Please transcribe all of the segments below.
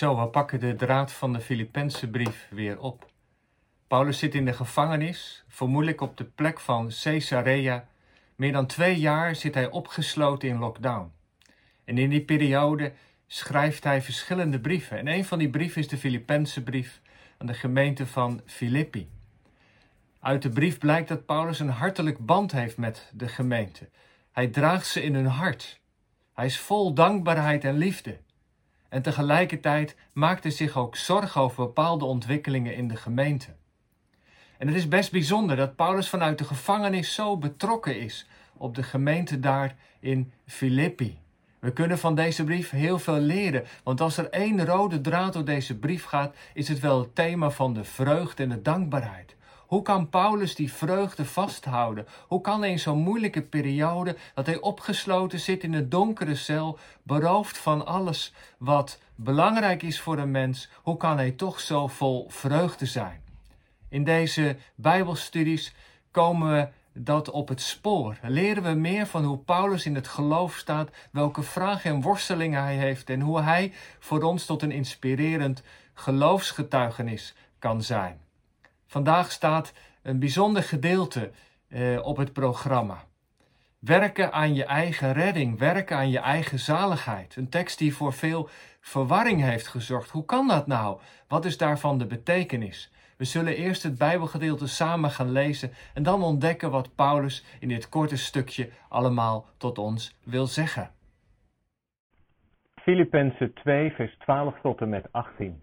Zo, we pakken de draad van de Filippense brief weer op. Paulus zit in de gevangenis, vermoedelijk op de plek van Caesarea. Meer dan twee jaar zit hij opgesloten in lockdown. En in die periode schrijft hij verschillende brieven. En een van die brieven is de Filippense brief aan de gemeente van Filippi. Uit de brief blijkt dat Paulus een hartelijk band heeft met de gemeente. Hij draagt ze in hun hart. Hij is vol dankbaarheid en liefde. En tegelijkertijd maakt hij zich ook zorgen over bepaalde ontwikkelingen in de gemeente. En het is best bijzonder dat Paulus vanuit de gevangenis zo betrokken is op de gemeente daar in Filippi. We kunnen van deze brief heel veel leren, want als er één rode draad door deze brief gaat, is het wel het thema van de vreugde en de dankbaarheid. Hoe kan Paulus die vreugde vasthouden? Hoe kan hij in zo'n moeilijke periode, dat hij opgesloten zit in een donkere cel, beroofd van alles wat belangrijk is voor een mens, hoe kan hij toch zo vol vreugde zijn? In deze Bijbelstudies komen we dat op het spoor. Leren we meer van hoe Paulus in het geloof staat, welke vragen en worstelingen hij heeft en hoe hij voor ons tot een inspirerend geloofsgetuigenis kan zijn. Vandaag staat een bijzonder gedeelte eh, op het programma. Werken aan je eigen redding, werken aan je eigen zaligheid. Een tekst die voor veel verwarring heeft gezorgd. Hoe kan dat nou? Wat is daarvan de betekenis? We zullen eerst het Bijbelgedeelte samen gaan lezen en dan ontdekken wat Paulus in dit korte stukje allemaal tot ons wil zeggen. Filippenzen 2, vers 12 tot en met 18.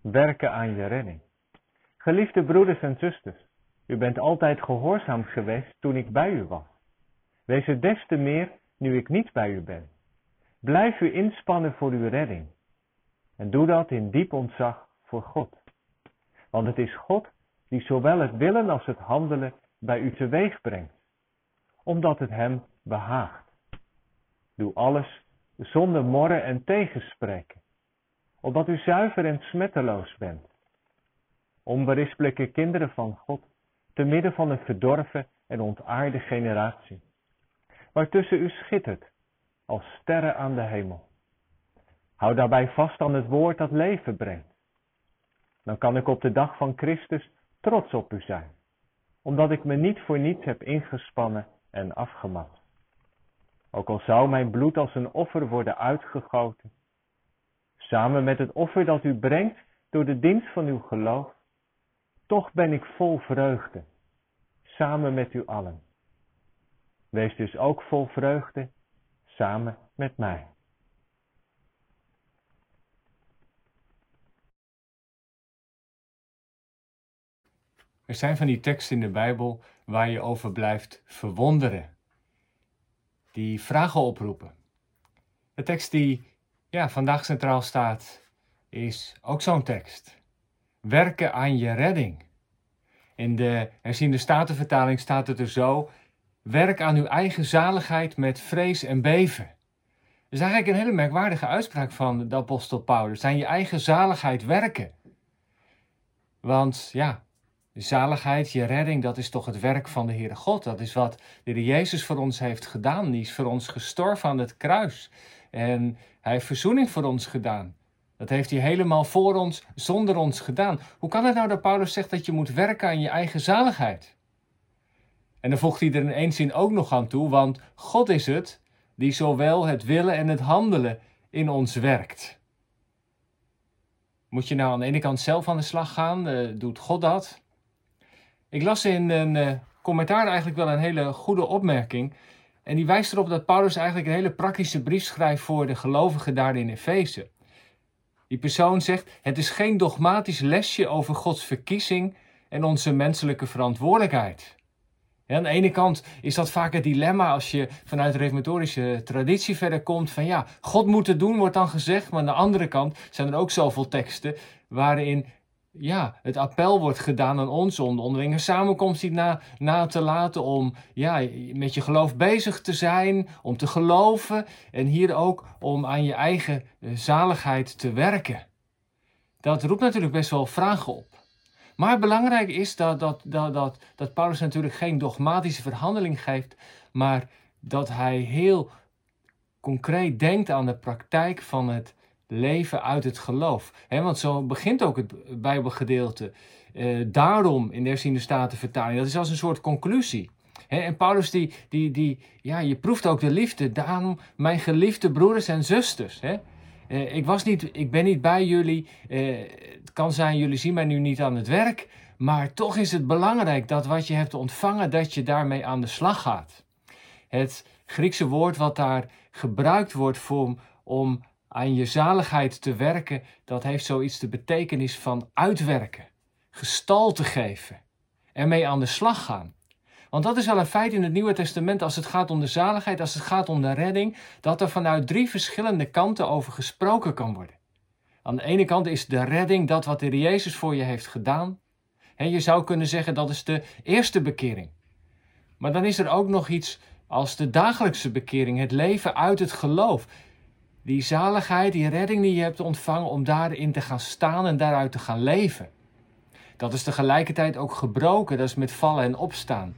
Werken aan je redding. Geliefde broeders en zusters, u bent altijd gehoorzaam geweest toen ik bij u was. Wees het des te meer nu ik niet bij u ben. Blijf u inspannen voor uw redding. En doe dat in diep ontzag voor God. Want het is God die zowel het willen als het handelen bij u teweeg brengt, omdat het hem behaagt. Doe alles zonder morren en tegenspreken, opdat u zuiver en smetteloos bent onberispelijke kinderen van God, te midden van een verdorven en ontaarde generatie, waartussen u schittert als sterren aan de hemel. Hou daarbij vast aan het woord dat leven brengt. Dan kan ik op de dag van Christus trots op u zijn, omdat ik me niet voor niets heb ingespannen en afgemat. Ook al zou mijn bloed als een offer worden uitgegoten, samen met het offer dat u brengt door de dienst van uw geloof, toch ben ik vol vreugde, samen met u allen. Wees dus ook vol vreugde, samen met mij. Er zijn van die teksten in de Bijbel waar je over blijft verwonderen. Die vragen oproepen. De tekst die ja, vandaag centraal staat, is ook zo'n tekst werken aan je redding. In de herziende statenvertaling staat het er zo: werk aan uw eigen zaligheid met vrees en beven. Dat is eigenlijk een hele merkwaardige uitspraak van de apostel Paulus. Aan je eigen zaligheid werken. Want ja, zaligheid, je redding, dat is toch het werk van de Heere God. Dat is wat de Heer Jezus voor ons heeft gedaan. Die is voor ons gestorven aan het kruis. En hij heeft verzoening voor ons gedaan. Dat heeft hij helemaal voor ons, zonder ons gedaan. Hoe kan het nou dat Paulus zegt dat je moet werken aan je eigen zaligheid? En dan voegt hij er in één zin ook nog aan toe, want God is het die zowel het willen en het handelen in ons werkt. Moet je nou aan de ene kant zelf aan de slag gaan? Uh, doet God dat? Ik las in een uh, commentaar eigenlijk wel een hele goede opmerking. En die wijst erop dat Paulus eigenlijk een hele praktische brief schrijft voor de gelovigen daar in Efeze. Die persoon zegt: Het is geen dogmatisch lesje over Gods verkiezing en onze menselijke verantwoordelijkheid. aan de ene kant is dat vaak het dilemma als je vanuit de reformatorische traditie verder komt: van ja, God moet het doen, wordt dan gezegd. Maar aan de andere kant zijn er ook zoveel teksten waarin ja, het appel wordt gedaan aan ons om de onderlinge samenkomst niet na, na te laten, om ja, met je geloof bezig te zijn, om te geloven en hier ook om aan je eigen eh, zaligheid te werken. Dat roept natuurlijk best wel vragen op. Maar belangrijk is dat, dat, dat, dat, dat Paulus natuurlijk geen dogmatische verhandeling geeft, maar dat hij heel concreet denkt aan de praktijk van het leven uit het geloof. want zo begint ook het Bijbelgedeelte. Uh, daarom in de herziende statenvertaling. Dat is als een soort conclusie. en Paulus die, die, die, ja, je proeft ook de liefde. Daarom, mijn geliefde broeders en zusters. Eh, ik, was niet, ik ben niet bij jullie. Uh, het kan zijn, jullie zien mij nu niet aan het werk. Maar toch is het belangrijk dat wat je hebt ontvangen, dat je daarmee aan de slag gaat. Het Griekse woord wat daar gebruikt wordt voor, om aan je zaligheid te werken, dat heeft zoiets de betekenis van uitwerken, gestalte geven, ermee aan de slag gaan. Want dat is wel een feit in het Nieuwe Testament als het gaat om de zaligheid, als het gaat om de redding, dat er vanuit drie verschillende kanten over gesproken kan worden. Aan de ene kant is de redding dat wat de Jezus voor je heeft gedaan. En je zou kunnen zeggen dat is de eerste bekering. Maar dan is er ook nog iets als de dagelijkse bekering, het leven uit het geloof. Die zaligheid, die redding die je hebt ontvangen om daarin te gaan staan en daaruit te gaan leven. Dat is tegelijkertijd ook gebroken, dat is met vallen en opstaan.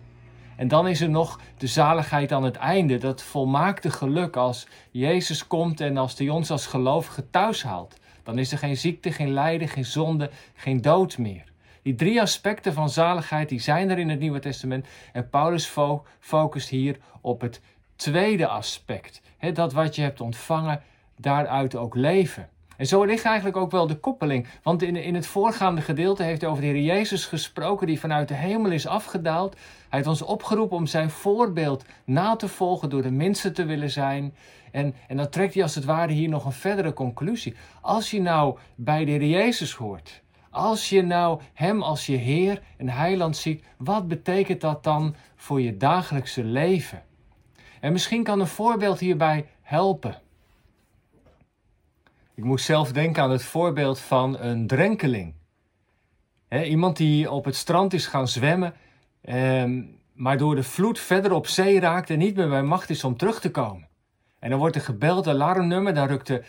En dan is er nog de zaligheid aan het einde, dat volmaakte geluk als Jezus komt en als hij ons als gelovige thuis haalt. Dan is er geen ziekte, geen lijden, geen zonde, geen dood meer. Die drie aspecten van zaligheid die zijn er in het Nieuwe Testament. En Paulus focust hier op het tweede aspect. dat wat je hebt ontvangen, daaruit ook leven. En zo ligt eigenlijk ook wel de koppeling. Want in, in het voorgaande gedeelte heeft hij over de Heer Jezus gesproken, die vanuit de hemel is afgedaald. Hij heeft ons opgeroepen om zijn voorbeeld na te volgen door de minste te willen zijn. En, en dan trekt hij als het ware hier nog een verdere conclusie. Als je nou bij de Heer Jezus hoort, als je nou Hem als je Heer en Heiland ziet, wat betekent dat dan voor je dagelijkse leven? En misschien kan een voorbeeld hierbij helpen. Ik moest zelf denken aan het voorbeeld van een drenkeling. iemand die op het strand is gaan zwemmen, ehm, maar door de vloed verder op zee raakt en niet meer bij macht is om terug te komen. En dan wordt er gebeld, alarmnummer, dan rukt de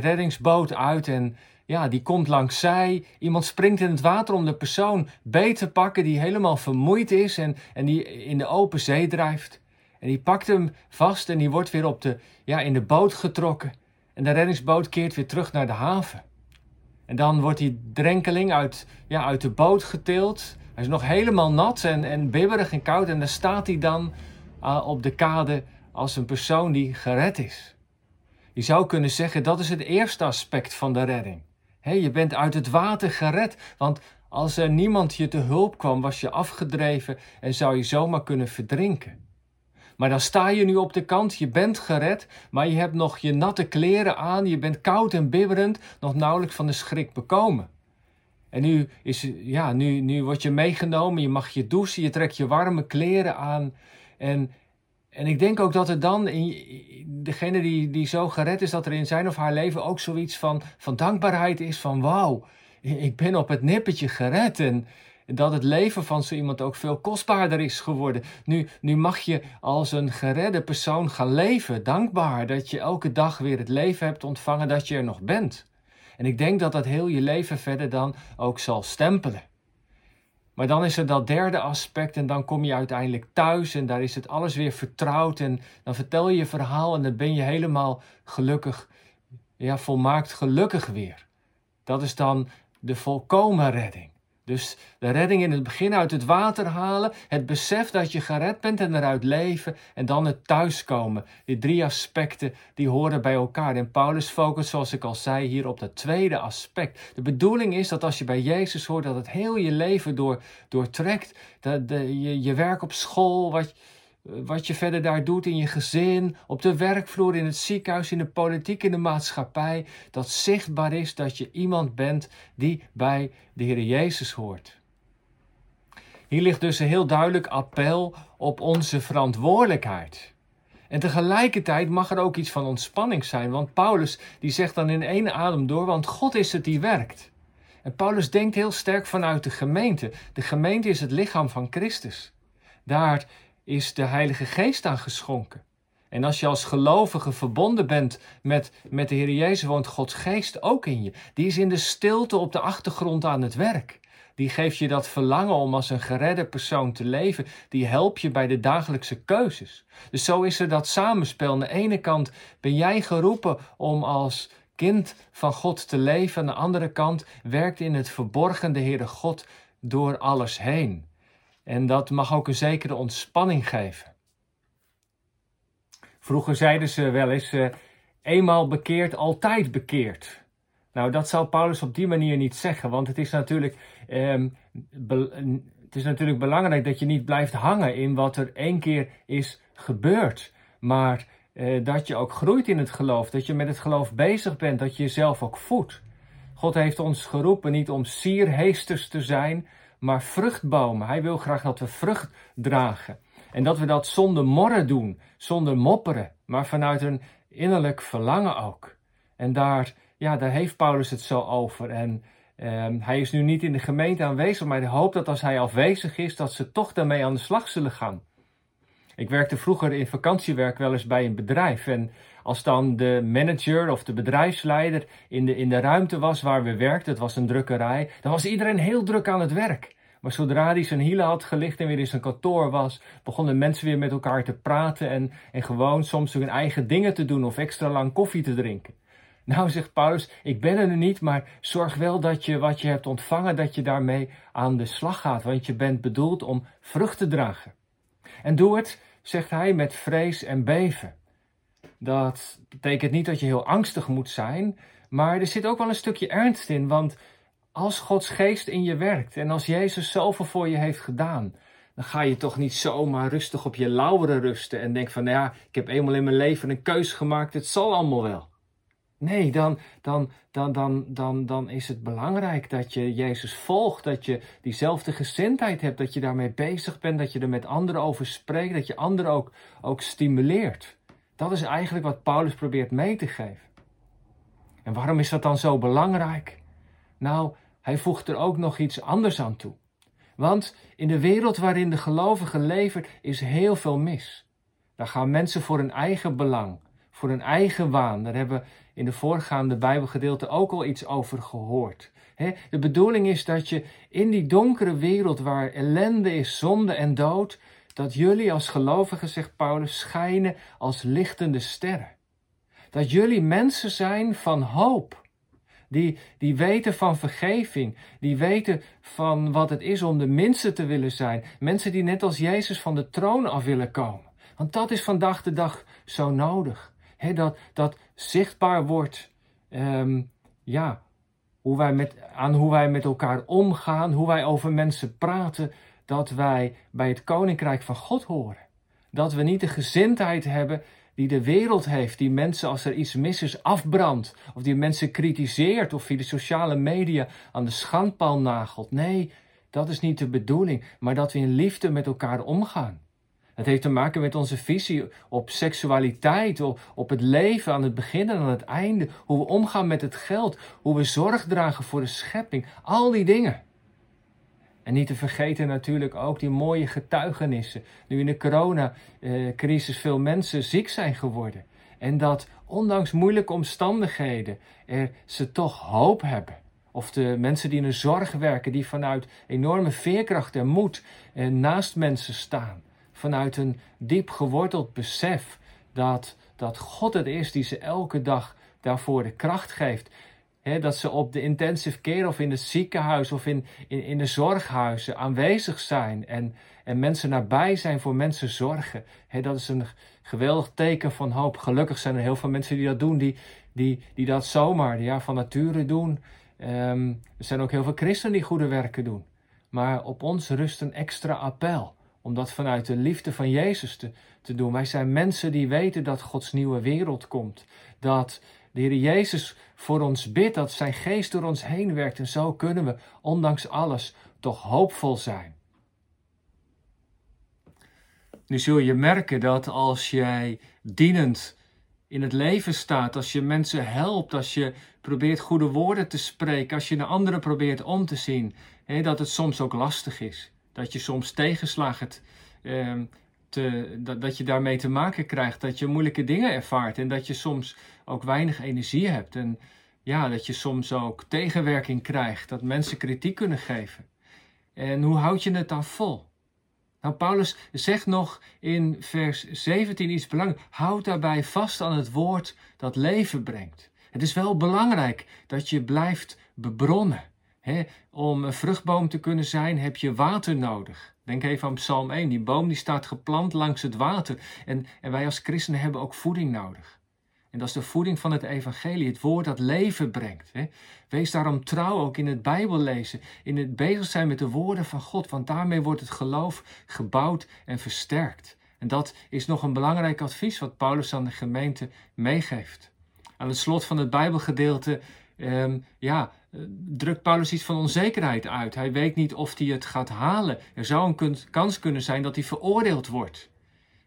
reddingsboot uit en ja, die komt langs zij. Iemand springt in het water om de persoon beet te pakken die helemaal vermoeid is en, en die in de open zee drijft. En die pakt hem vast en die wordt weer op de, ja, in de boot getrokken. En de reddingsboot keert weer terug naar de haven. En dan wordt die drenkeling uit, ja, uit de boot getild. Hij is nog helemaal nat en, en bibberig en koud. En dan staat hij dan uh, op de kade als een persoon die gered is. Je zou kunnen zeggen dat is het eerste aspect van de redding. je bent uit het water gered, want als er niemand je te hulp kwam, was je afgedreven en zou je zomaar kunnen verdrinken. Maar dan sta je nu op de kant, je bent gered, maar je hebt nog je natte kleren aan, je bent koud en bibberend, nog nauwelijks van de schrik bekomen. En nu, is, ja, nu, nu word je meegenomen, je mag je douchen, je trekt je warme kleren aan. En, en ik denk ook dat er dan, in, degene die, die zo gered is, dat er in zijn of haar leven ook zoiets van, van dankbaarheid is van wauw, ik ben op het nippertje gered. En, dat het leven van zo iemand ook veel kostbaarder is geworden. Nu, nu mag je als een geredde persoon gaan leven, dankbaar dat je elke dag weer het leven hebt ontvangen dat je er nog bent. En ik denk dat dat heel je leven verder dan ook zal stempelen. Maar dan is er dat derde aspect en dan kom je uiteindelijk thuis en daar is het alles weer vertrouwd en dan vertel je je verhaal en dan ben je helemaal gelukkig, ja, volmaakt gelukkig weer. Dat is dan de volkomen redding. Dus de redding in het begin uit het water halen, het besef dat je gered bent en eruit leven en dan het thuiskomen. Die drie aspecten die horen bij elkaar. En Paulus focust, zoals ik al zei, hier op dat tweede aspect. De bedoeling is dat als je bij Jezus hoort, dat het heel je leven door, doortrekt. Dat de, je, je werk op school, wat, wat je verder daar doet in je gezin, op de werkvloer, in het ziekenhuis, in de politiek, in de maatschappij. Dat zichtbaar is dat je iemand bent die bij de Heer Jezus hoort. Hier ligt dus een heel duidelijk appel op onze verantwoordelijkheid. En tegelijkertijd mag er ook iets van ontspanning zijn, want Paulus die zegt dan in één adem door, want God is het die werkt. En Paulus denkt heel sterk vanuit de gemeente. De gemeente is het lichaam van Christus. Daar is de Heilige Geest aan geschonken. En als je als gelovige verbonden bent met, met de Heer Jezus, woont Gods Geest ook in je. Die is in de stilte op de achtergrond aan het werk. Die geeft je dat verlangen om als een geredde persoon te leven. Die helpt je bij de dagelijkse keuzes. Dus zo is er dat samenspel. Aan de ene kant ben jij geroepen om als kind van God te leven. Aan de andere kant werkt in het verborgen de Heere God door alles heen. En dat mag ook een zekere ontspanning geven. Vroeger zeiden ze wel eens: uh, eenmaal bekeerd, altijd bekeerd. Nou, dat zou Paulus op die manier niet zeggen, want het is natuurlijk, um, het is natuurlijk belangrijk dat je niet blijft hangen in wat er één keer is gebeurd, maar uh, dat je ook groeit in het geloof, dat je met het geloof bezig bent, dat je jezelf ook voedt. God heeft ons geroepen niet om sierheesters te zijn, maar vruchtbomen. Hij wil graag dat we vrucht dragen. En dat we dat zonder morren doen, zonder mopperen, maar vanuit een innerlijk verlangen ook. En daar, ja, daar heeft Paulus het zo over. En um, hij is nu niet in de gemeente aanwezig, maar hij hoopt dat als hij afwezig is, dat ze toch daarmee aan de slag zullen gaan. Ik werkte vroeger in vakantiewerk wel eens bij een bedrijf. En als dan de manager of de bedrijfsleider in de, in de ruimte was waar we werkten, het was een drukkerij, dan was iedereen heel druk aan het werk. Maar zodra hij zijn hielen had gelicht en weer in zijn kantoor was, begonnen mensen weer met elkaar te praten en, en gewoon soms hun eigen dingen te doen of extra lang koffie te drinken. Nou, zegt Paulus, ik ben er nu niet, maar zorg wel dat je wat je hebt ontvangen, dat je daarmee aan de slag gaat, want je bent bedoeld om vrucht te dragen. En doe het, zegt hij, met vrees en beven. Dat betekent niet dat je heel angstig moet zijn, maar er zit ook wel een stukje ernst in, want als Gods geest in je werkt en als Jezus zoveel voor je heeft gedaan, dan ga je toch niet zomaar rustig op je lauweren rusten en denk van, nou ja, ik heb eenmaal in mijn leven een keus gemaakt, het zal allemaal wel. Nee, dan, dan, dan, dan, dan, dan is het belangrijk dat je Jezus volgt, dat je diezelfde gezindheid hebt, dat je daarmee bezig bent, dat je er met anderen over spreekt, dat je anderen ook, ook stimuleert. Dat is eigenlijk wat Paulus probeert mee te geven. En waarom is dat dan zo belangrijk? Nou, hij voegt er ook nog iets anders aan toe. Want in de wereld waarin de gelovigen leven is heel veel mis. Daar gaan mensen voor hun eigen belang, voor hun eigen waan. Daar hebben we in de voorgaande Bijbelgedeelte ook al iets over gehoord. de bedoeling is dat je in die donkere wereld waar ellende is, zonde en dood, dat jullie als gelovigen, zegt Paulus, schijnen als lichtende sterren. Dat jullie mensen zijn van hoop. Die, die weten van vergeving. Die weten van wat het is om de minste te willen zijn. Mensen die net als Jezus van de troon af willen komen. Want dat is vandaag de dag zo nodig. dat, dat zichtbaar wordt. Um, ja, hoe wij met, aan hoe wij met elkaar omgaan. Hoe wij over mensen praten. Dat wij bij het koninkrijk van God horen. Dat we niet de gezindheid hebben die de wereld heeft, die mensen als er iets mis is afbrandt, of die mensen kritiseert of via de sociale media aan de schandpaal nagelt. Nee, dat is niet de bedoeling, maar dat we in liefde met elkaar omgaan. Het heeft te maken met onze visie op seksualiteit, op het leven aan het begin en aan het einde, hoe we omgaan met het geld, hoe we zorg dragen voor de schepping, al die dingen. En niet te vergeten natuurlijk ook die mooie getuigenissen. Nu in de coronacrisis veel mensen ziek zijn geworden. En dat ondanks moeilijke omstandigheden er ze toch hoop hebben. Of de mensen die in de zorg werken, die vanuit enorme veerkracht en moed eh, naast mensen staan. Vanuit een diep geworteld besef dat, dat God het is die ze elke dag daarvoor de kracht geeft dat ze op de intensive care of in het ziekenhuis of in, in, in de zorghuizen aanwezig zijn en, en mensen nabij zijn voor mensen zorgen. dat is een geweldig teken van hoop. Gelukkig zijn er heel veel mensen die dat doen, die, die, die dat zomaar ja, van nature doen. Um, er zijn ook heel veel christenen die goede werken doen. Maar op ons rust een extra appel om dat vanuit de liefde van Jezus te, te doen. Wij zijn mensen die weten dat Gods nieuwe wereld komt. Dat de Heer Jezus voor ons bidt, dat zijn geest door ons heen werkt. En zo kunnen we, ondanks alles, toch hoopvol zijn. Nu zul je merken dat als jij dienend in het leven staat, als je mensen helpt, als je probeert goede woorden te spreken, als je naar anderen probeert om te zien, hè, dat het soms ook lastig is. Dat je soms tegenslagen eh, te, dat je daarmee te maken krijgt, dat je moeilijke dingen ervaart en dat je soms ook weinig energie hebt. En ja, dat je soms ook tegenwerking krijgt, dat mensen kritiek kunnen geven. En hoe houd je het dan vol? Nou, Paulus zegt nog in vers 17 iets belangrijks. Houd daarbij vast aan het woord dat leven brengt. Het is wel belangrijk dat je blijft bebronnen. om een vruchtboom te kunnen zijn heb je water nodig. Denk even aan Psalm 1. Die boom die staat geplant langs het water. En, en wij als christenen hebben ook voeding nodig. En dat is de voeding van het evangelie, het woord dat leven brengt. Hè? Wees daarom trouw ook in het Bijbellezen, in het bezig zijn met de woorden van God, want daarmee wordt het geloof gebouwd en versterkt. En dat is nog een belangrijk advies wat Paulus aan de gemeente meegeeft. Aan het slot van het Bijbelgedeelte um, ja, drukt Paulus iets van onzekerheid uit. Hij weet niet of hij het gaat halen. Er zou een kans kunnen zijn dat hij veroordeeld wordt.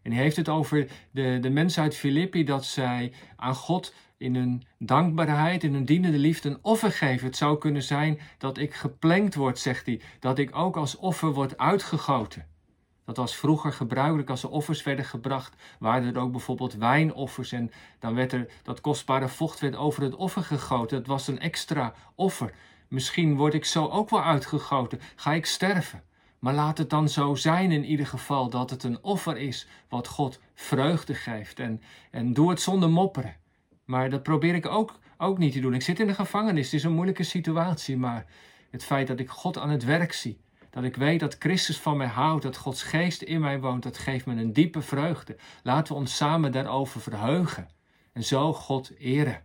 En hij heeft het over de, de mensen uit Filippi dat zij aan God in hun dankbaarheid, in hun dienende liefde een offer geven. Het zou kunnen zijn dat ik geplengd word, zegt hij, dat ik ook als offer word uitgegoten. Dat was vroeger gebruikelijk als er offers werden gebracht, waren er ook bijvoorbeeld wijnoffers en dan werd er dat kostbare vocht werd over het offer gegoten. Het was een extra offer. Misschien word ik zo ook wel uitgegoten, ga ik sterven. Maar laat het dan zo zijn in ieder geval dat het een offer is wat God vreugde geeft. En, en doe het zonder mopperen. Maar dat probeer ik ook, ook niet te doen. Ik zit in de gevangenis, het is een moeilijke situatie. Maar het feit dat ik God aan het werk zie, dat ik weet dat Christus van mij houdt, dat Gods geest in mij woont, dat geeft me een diepe vreugde. Laten we ons samen daarover verheugen en zo God eren.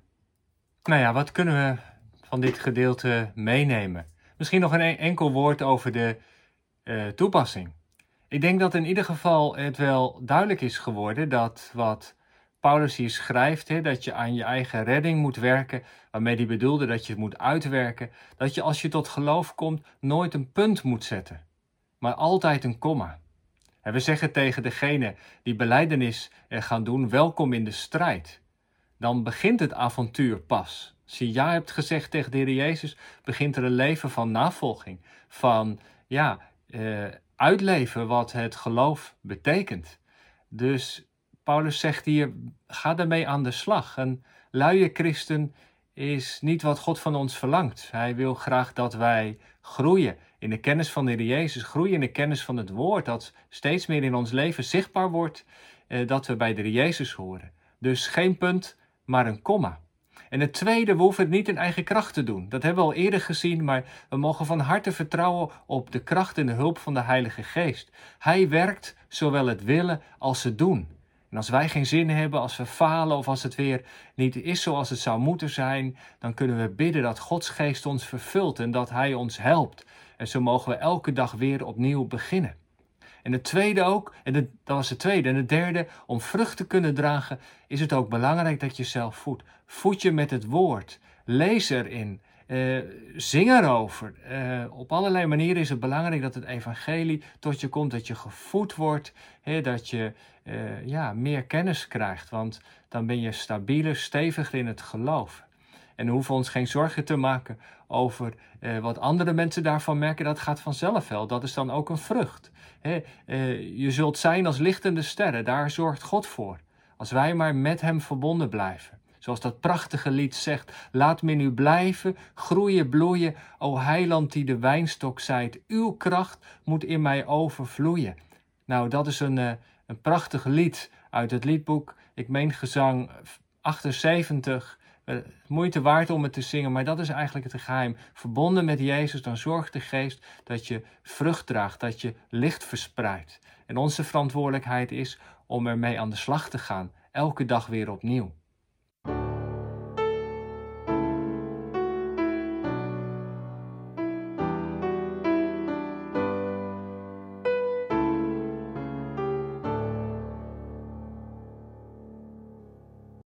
Nou ja, wat kunnen we van dit gedeelte meenemen? Misschien nog een enkel woord over de uh, toepassing. Ik denk dat in ieder geval het wel duidelijk is geworden dat wat Paulus hier schrijft, dat je aan je eigen redding moet werken, waarmee hij bedoelde dat je het moet uitwerken, dat je als je tot geloof komt nooit een punt moet zetten, maar altijd een komma. En we zeggen tegen degene die beleidenis gaan doen, welkom in de strijd. Dan begint het avontuur pas. Je ja hebt gezegd tegen de Heer Jezus, begint er een leven van navolging, van ja, uitleven wat het geloof betekent. Dus Paulus zegt hier, ga daarmee aan de slag. Een luie christen is niet wat God van ons verlangt. Hij wil graag dat wij groeien in de kennis van de Heer Jezus, groeien in de kennis van het woord, dat steeds meer in ons leven zichtbaar wordt, eh, dat we bij de Heer Jezus horen. Dus geen punt, maar een komma. En het tweede, we hoeven het niet in eigen kracht te doen. Dat hebben we al eerder gezien, maar we mogen van harte vertrouwen op de kracht en de hulp van de Heilige Geest. Hij werkt zowel het willen als het doen. En als wij geen zin hebben, als we falen of als het weer niet is zoals het zou moeten zijn, dan kunnen we bidden dat Gods Geest ons vervult en dat Hij ons helpt. En zo mogen we elke dag weer opnieuw beginnen. En het tweede ook, en dat was het tweede. En het derde, om vrucht te kunnen dragen, is het ook belangrijk dat je zelf voedt. Voed je met het woord. Lees erin. Uh, zing erover. Uh, op allerlei manieren is het belangrijk dat het evangelie tot je komt, dat je gevoed wordt, dat je uh, ja, meer kennis krijgt. Want dan ben je stabieler, steviger in het geloof. En we hoeven ons geen zorgen te maken over eh, wat andere mensen daarvan merken. Dat gaat vanzelf wel. Dat is dan ook een vrucht. Eh, je zult zijn als lichtende sterren. Daar zorgt God voor. Als wij maar met Hem verbonden blijven. Zoals dat prachtige lied zegt. Laat me nu blijven, groeien, bloeien. O heiland die de wijnstok zijt. Uw kracht moet in mij overvloeien. Nou, dat is een, uh, een prachtig lied uit het liedboek. Ik meen gezang 78 uh, moeite waard om het te zingen, maar dat is eigenlijk het geheim. Verbonden met Jezus, dan zorgt de geest dat je vrucht draagt, dat je licht verspreidt. En onze verantwoordelijkheid is om ermee aan de slag te gaan, elke dag weer opnieuw.